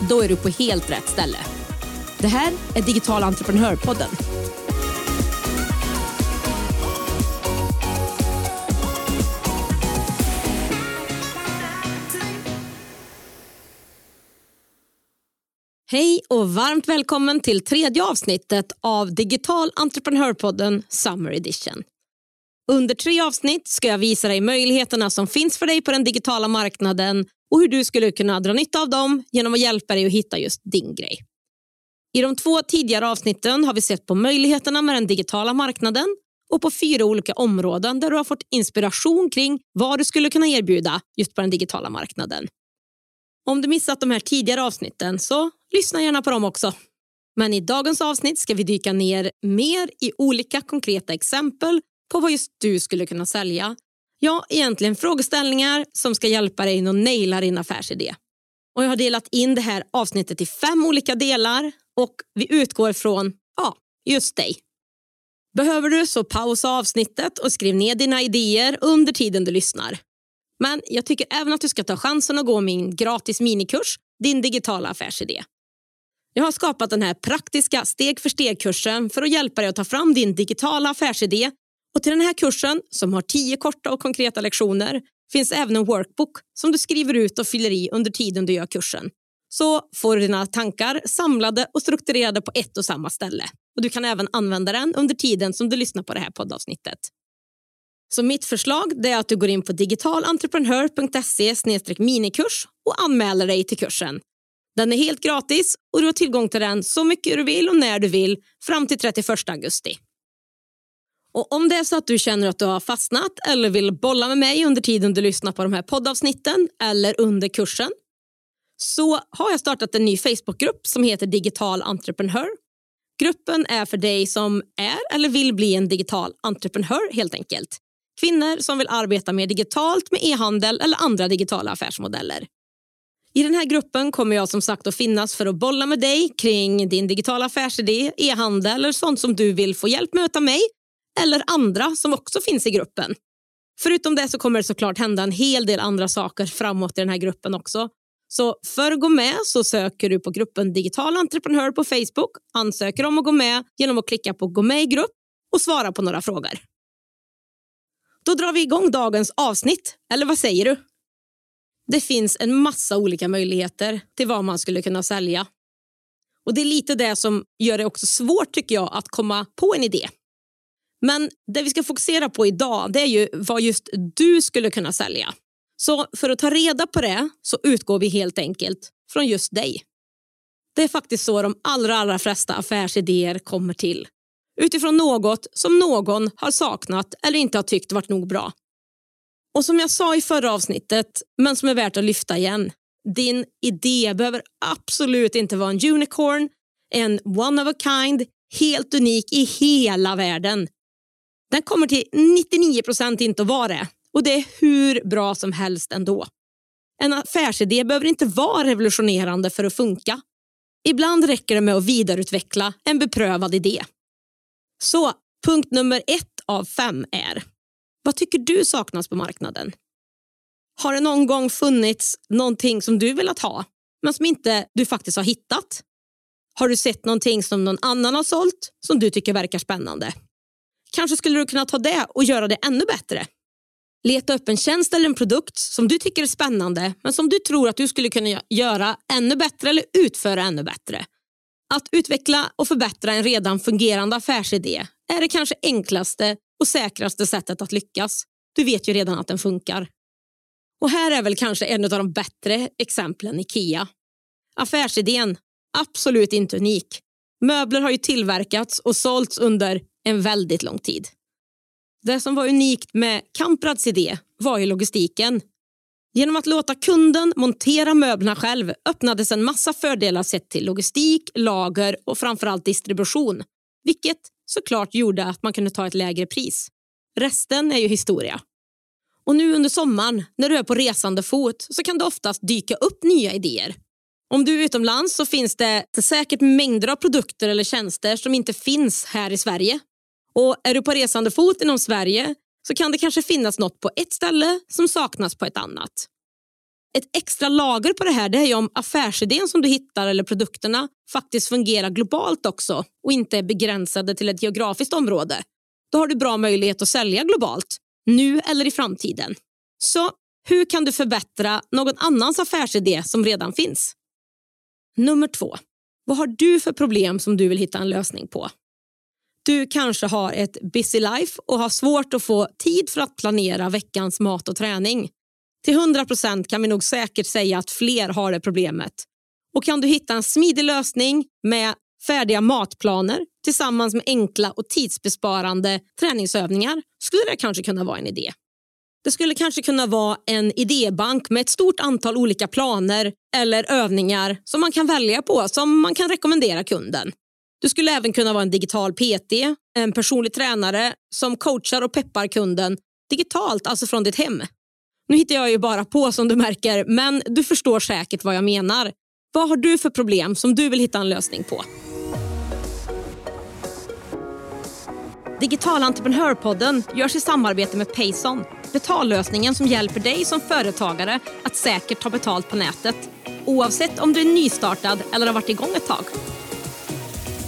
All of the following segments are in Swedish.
Då är du på helt rätt ställe. Det här är Digital entreprenörpodden. Hej och varmt välkommen till tredje avsnittet av Digital entreprenörpodden Summer Edition. Under tre avsnitt ska jag visa dig möjligheterna som finns för dig på den digitala marknaden och hur du skulle kunna dra nytta av dem genom att hjälpa dig att hitta just din grej. I de två tidigare avsnitten har vi sett på möjligheterna med den digitala marknaden och på fyra olika områden där du har fått inspiration kring vad du skulle kunna erbjuda just på den digitala marknaden. Om du missat de här tidigare avsnitten så lyssna gärna på dem också. Men i dagens avsnitt ska vi dyka ner mer i olika konkreta exempel på vad just du skulle kunna sälja. Ja, egentligen frågeställningar som ska hjälpa dig att naila din affärsidé. Och jag har delat in det här avsnittet i fem olika delar och vi utgår från ja, just dig. Behöver du så pausa avsnittet och skriv ner dina idéer under tiden du lyssnar. Men jag tycker även att du ska ta chansen att gå min gratis minikurs, din digitala affärsidé. Jag har skapat den här praktiska steg för steg-kursen för att hjälpa dig att ta fram din digitala affärsidé och till den här kursen, som har tio korta och konkreta lektioner, finns även en workbook som du skriver ut och fyller i under tiden du gör kursen. Så får du dina tankar samlade och strukturerade på ett och samma ställe. Och Du kan även använda den under tiden som du lyssnar på det här poddavsnittet. Så mitt förslag är att du går in på digitalentreprenör.se minikurs och anmäler dig till kursen. Den är helt gratis och du har tillgång till den så mycket du vill och när du vill fram till 31 augusti. Och Om det är så att du känner att du har fastnat eller vill bolla med mig under tiden du lyssnar på de här poddavsnitten eller under kursen så har jag startat en ny Facebookgrupp som heter Digital entreprenör. Gruppen är för dig som är eller vill bli en digital entreprenör helt enkelt. Kvinnor som vill arbeta mer digitalt med e-handel eller andra digitala affärsmodeller. I den här gruppen kommer jag som sagt att finnas för att bolla med dig kring din digitala affärsidé, e-handel eller sånt som du vill få hjälp med av mig eller andra som också finns i gruppen. Förutom det så kommer det såklart hända en hel del andra saker framåt i den här gruppen också. Så för att gå med så söker du på gruppen Digital entreprenör på Facebook, ansöker om att gå med genom att klicka på gå med i grupp och svara på några frågor. Då drar vi igång dagens avsnitt, eller vad säger du? Det finns en massa olika möjligheter till vad man skulle kunna sälja. Och Det är lite det som gör det också svårt tycker jag att komma på en idé. Men det vi ska fokusera på idag det är ju vad just du skulle kunna sälja. Så för att ta reda på det så utgår vi helt enkelt från just dig. Det är faktiskt så de allra, allra flesta affärsidéer kommer till. Utifrån något som någon har saknat eller inte har tyckt varit nog bra. Och som jag sa i förra avsnittet, men som är värt att lyfta igen. Din idé behöver absolut inte vara en unicorn, en one of a kind, helt unik i hela världen. Den kommer till 99 procent inte att vara det och det är hur bra som helst ändå. En affärsidé behöver inte vara revolutionerande för att funka. Ibland räcker det med att vidareutveckla en beprövad idé. Så punkt nummer ett av fem är vad tycker du saknas på marknaden? Har det någon gång funnits någonting som du velat ha men som inte du faktiskt har hittat? Har du sett någonting som någon annan har sålt som du tycker verkar spännande? Kanske skulle du kunna ta det och göra det ännu bättre. Leta upp en tjänst eller en produkt som du tycker är spännande men som du tror att du skulle kunna göra ännu bättre eller utföra ännu bättre. Att utveckla och förbättra en redan fungerande affärsidé är det kanske enklaste och säkraste sättet att lyckas. Du vet ju redan att den funkar. Och här är väl kanske en av de bättre exemplen IKEA. Affärsidén, absolut inte unik. Möbler har ju tillverkats och sålts under en väldigt lång tid. Det som var unikt med Kamprads idé var ju logistiken. Genom att låta kunden montera möblerna själv öppnades en massa fördelar sett till logistik, lager och framförallt distribution. Vilket såklart gjorde att man kunde ta ett lägre pris. Resten är ju historia. Och nu under sommaren, när du är på resande fot, så kan det oftast dyka upp nya idéer. Om du är utomlands så finns det säkert mängder av produkter eller tjänster som inte finns här i Sverige. Och är du på resande fot inom Sverige så kan det kanske finnas något på ett ställe som saknas på ett annat. Ett extra lager på det här det är om affärsidén som du hittar eller produkterna faktiskt fungerar globalt också och inte är begränsade till ett geografiskt område. Då har du bra möjlighet att sälja globalt, nu eller i framtiden. Så hur kan du förbättra någon annans affärsidé som redan finns? Nummer två. Vad har du för problem som du vill hitta en lösning på? Du kanske har ett busy life och har svårt att få tid för att planera veckans mat och träning. Till 100% kan vi nog säkert säga att fler har det problemet. Och kan du hitta en smidig lösning med färdiga matplaner tillsammans med enkla och tidsbesparande träningsövningar skulle det kanske kunna vara en idé. Det skulle kanske kunna vara en idébank med ett stort antal olika planer eller övningar som man kan välja på som man kan rekommendera kunden. Du skulle även kunna vara en digital PT, en personlig tränare som coachar och peppar kunden digitalt, alltså från ditt hem. Nu hittar jag ju bara på som du märker, men du förstår säkert vad jag menar. Vad har du för problem som du vill hitta en lösning på? Digital entreprenörpodden görs i samarbete med Payson. Betallösningen som hjälper dig som företagare att säkert ta betalt på nätet. Oavsett om du är nystartad eller har varit igång ett tag.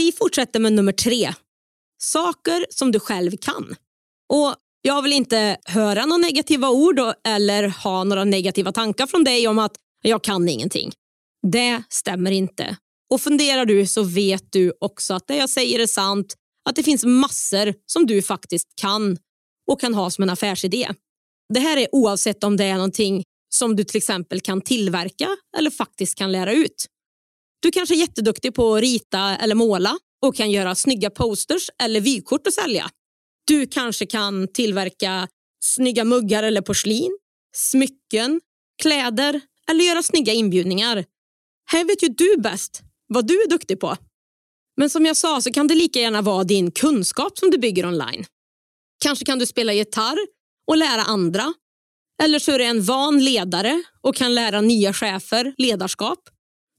Vi fortsätter med nummer tre. Saker som du själv kan. Och Jag vill inte höra några negativa ord eller ha några negativa tankar från dig om att jag kan ingenting. Det stämmer inte. Och funderar du så vet du också att det jag säger är sant. Att det finns massor som du faktiskt kan och kan ha som en affärsidé. Det här är oavsett om det är någonting som du till exempel kan tillverka eller faktiskt kan lära ut. Du kanske är jätteduktig på att rita eller måla och kan göra snygga posters eller vykort att sälja. Du kanske kan tillverka snygga muggar eller porslin, smycken, kläder eller göra snygga inbjudningar. Här vet ju du bäst vad du är duktig på. Men som jag sa så kan det lika gärna vara din kunskap som du bygger online. Kanske kan du spela gitarr och lära andra. Eller så är du en van ledare och kan lära nya chefer ledarskap.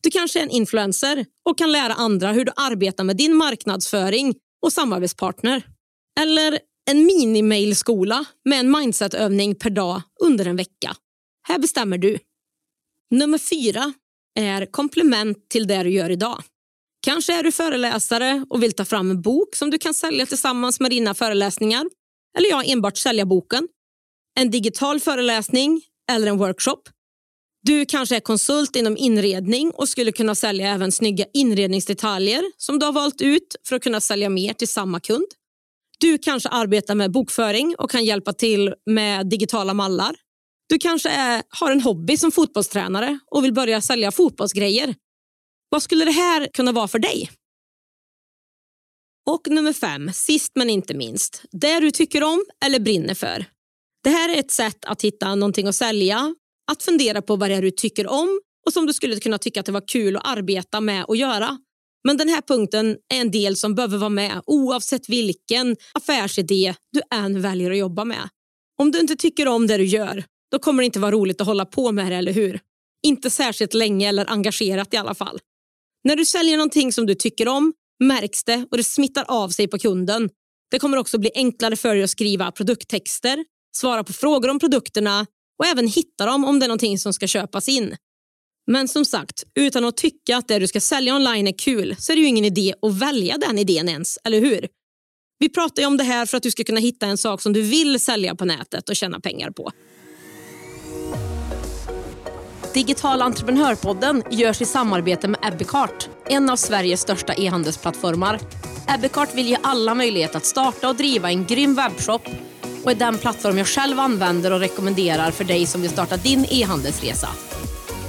Du kanske är en influencer och kan lära andra hur du arbetar med din marknadsföring och samarbetspartner. Eller en mini-mailskola med en mindsetövning per dag under en vecka. Här bestämmer du. Nummer fyra är komplement till det du gör idag. Kanske är du föreläsare och vill ta fram en bok som du kan sälja tillsammans med dina föreläsningar. Eller ja, enbart sälja boken. En digital föreläsning eller en workshop. Du kanske är konsult inom inredning och skulle kunna sälja även snygga inredningsdetaljer som du har valt ut för att kunna sälja mer till samma kund. Du kanske arbetar med bokföring och kan hjälpa till med digitala mallar du kanske är, har en hobby som fotbollstränare och vill börja sälja fotbollsgrejer. Vad skulle det här kunna vara för dig? Och nummer fem, sist men inte minst, det du tycker om eller brinner för. Det här är ett sätt att hitta någonting att sälja, att fundera på vad det är du tycker om och som du skulle kunna tycka att det var kul att arbeta med och göra. Men den här punkten är en del som behöver vara med oavsett vilken affärsidé du än väljer att jobba med. Om du inte tycker om det du gör, då kommer det inte vara roligt att hålla på med det, eller hur? Inte särskilt länge eller engagerat i alla fall. När du säljer någonting som du tycker om märks det och det smittar av sig på kunden. Det kommer också bli enklare för dig att skriva produkttexter, svara på frågor om produkterna och även hitta dem om det är någonting som ska köpas in. Men som sagt, utan att tycka att det du ska sälja online är kul så är det ju ingen idé att välja den idén ens, eller hur? Vi pratar ju om det här för att du ska kunna hitta en sak som du vill sälja på nätet och tjäna pengar på. Digital entreprenörpodden görs i samarbete med Ebbecart, en av Sveriges största e-handelsplattformar. Ebbecart vill ge alla möjlighet att starta och driva en grym webbshop och är den plattform jag själv använder och rekommenderar för dig som vill starta din e-handelsresa.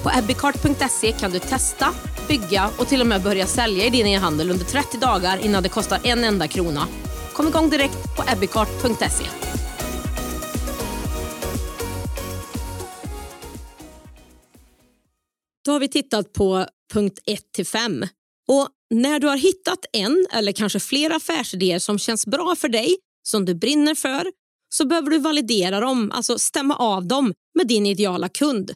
På ebbicart.se kan du testa, bygga och till och med börja sälja i din e-handel under 30 dagar innan det kostar en enda krona. Kom igång direkt på ebbicart.se. Då har vi tittat på punkt 1 till 5. Och när du har hittat en eller kanske flera affärsidéer som känns bra för dig, som du brinner för, så behöver du validera dem, alltså stämma av dem med din ideala kund.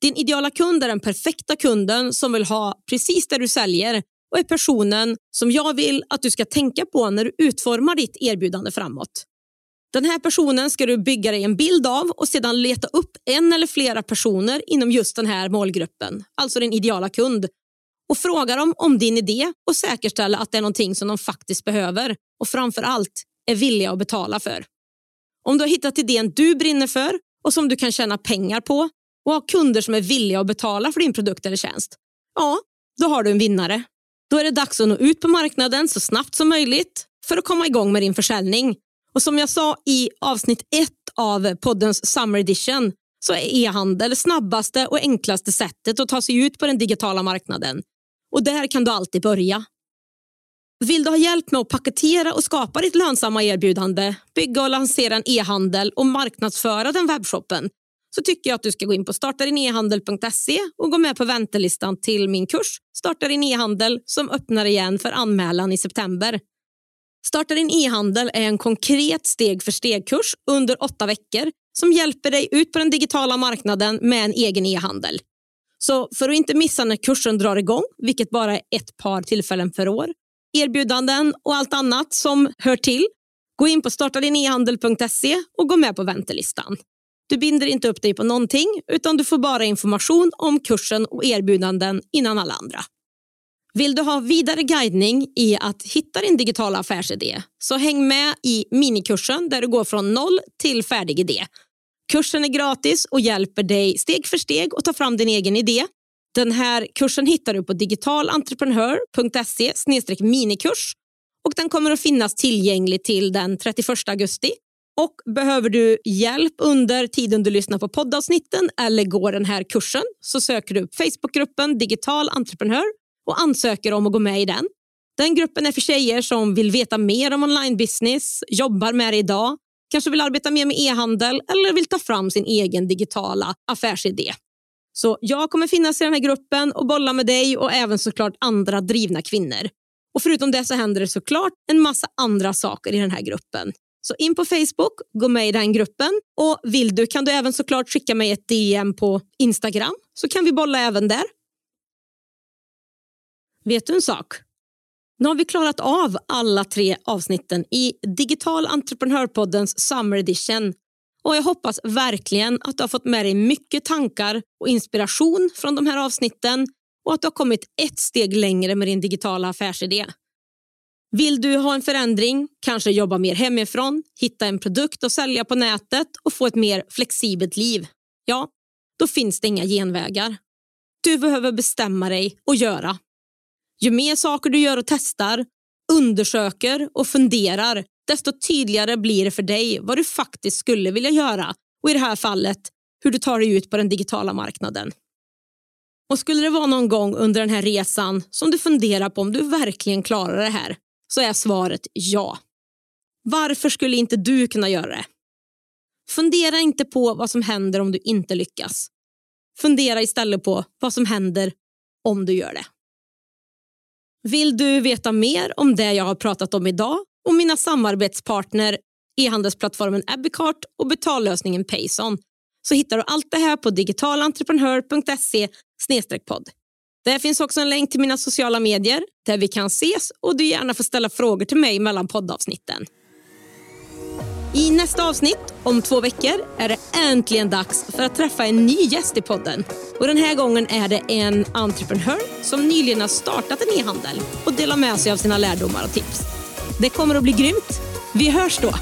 Din ideala kund är den perfekta kunden som vill ha precis det du säljer och är personen som jag vill att du ska tänka på när du utformar ditt erbjudande framåt. Den här personen ska du bygga dig en bild av och sedan leta upp en eller flera personer inom just den här målgruppen, alltså din ideala kund och fråga dem om din idé och säkerställa att det är någonting som de faktiskt behöver och framför allt är villiga att betala för. Om du har hittat idén du brinner för och som du kan tjäna pengar på och har kunder som är villiga att betala för din produkt eller tjänst, ja, då har du en vinnare. Då är det dags att nå ut på marknaden så snabbt som möjligt för att komma igång med din försäljning. Och Som jag sa i avsnitt ett av poddens Summer Edition så är e-handel snabbaste och enklaste sättet att ta sig ut på den digitala marknaden. Och där kan du alltid börja. Vill du ha hjälp med att paketera och skapa ditt lönsamma erbjudande, bygga och lansera en e-handel och marknadsföra den webbshoppen så tycker jag att du ska gå in på startadinehandel.se och gå med på väntelistan till min kurs Starta din e-handel som öppnar igen för anmälan i september. Starta din e-handel är en konkret steg för steg-kurs under åtta veckor som hjälper dig ut på den digitala marknaden med en egen e-handel. Så för att inte missa när kursen drar igång, vilket bara är ett par tillfällen per år, erbjudanden och allt annat som hör till, gå in på startadinehandel.se och gå med på väntelistan. Du binder inte upp dig på någonting utan du får bara information om kursen och erbjudanden innan alla andra. Vill du ha vidare guidning i att hitta din digitala affärsidé så häng med i minikursen där du går från noll till färdig idé. Kursen är gratis och hjälper dig steg för steg att ta fram din egen idé. Den här kursen hittar du på digitalentreprenör.se minikurs och den kommer att finnas tillgänglig till den 31 augusti och behöver du hjälp under tiden du lyssnar på poddavsnitten eller går den här kursen så söker du upp Facebookgruppen Digital entreprenör och ansöker om att gå med i den. Den gruppen är för tjejer som vill veta mer om online business, jobbar med det idag, kanske vill arbeta mer med e-handel eller vill ta fram sin egen digitala affärsidé. Så jag kommer finnas i den här gruppen och bolla med dig och även såklart andra drivna kvinnor. Och Förutom det så händer det såklart en massa andra saker i den här gruppen. Så in på Facebook, gå med i den gruppen och vill du kan du även såklart skicka mig ett DM på Instagram så kan vi bolla även där. Vet du en sak? Nu har vi klarat av alla tre avsnitten i Digital entreprenörpoddens Summer Edition och jag hoppas verkligen att du har fått med dig mycket tankar och inspiration från de här avsnitten och att du har kommit ett steg längre med din digitala affärsidé. Vill du ha en förändring, kanske jobba mer hemifrån, hitta en produkt att sälja på nätet och få ett mer flexibelt liv? Ja, då finns det inga genvägar. Du behöver bestämma dig och göra. Ju mer saker du gör och testar, undersöker och funderar, desto tydligare blir det för dig vad du faktiskt skulle vilja göra och i det här fallet hur du tar dig ut på den digitala marknaden. Och Skulle det vara någon gång under den här resan som du funderar på om du verkligen klarar det här, så är svaret ja. Varför skulle inte du kunna göra det? Fundera inte på vad som händer om du inte lyckas. Fundera istället på vad som händer om du gör det. Vill du veta mer om det jag har pratat om idag och mina samarbetspartner e-handelsplattformen Abicart och betallösningen Payson så hittar du allt det här på digitalentreprenör.se podd. Där finns också en länk till mina sociala medier där vi kan ses och du gärna får ställa frågor till mig mellan poddavsnitten. I nästa avsnitt, om två veckor, är det äntligen dags för att träffa en ny gäst i podden. Och Den här gången är det en entreprenör som nyligen har startat en e-handel och delar med sig av sina lärdomar och tips. Det kommer att bli grymt. Vi hörs då.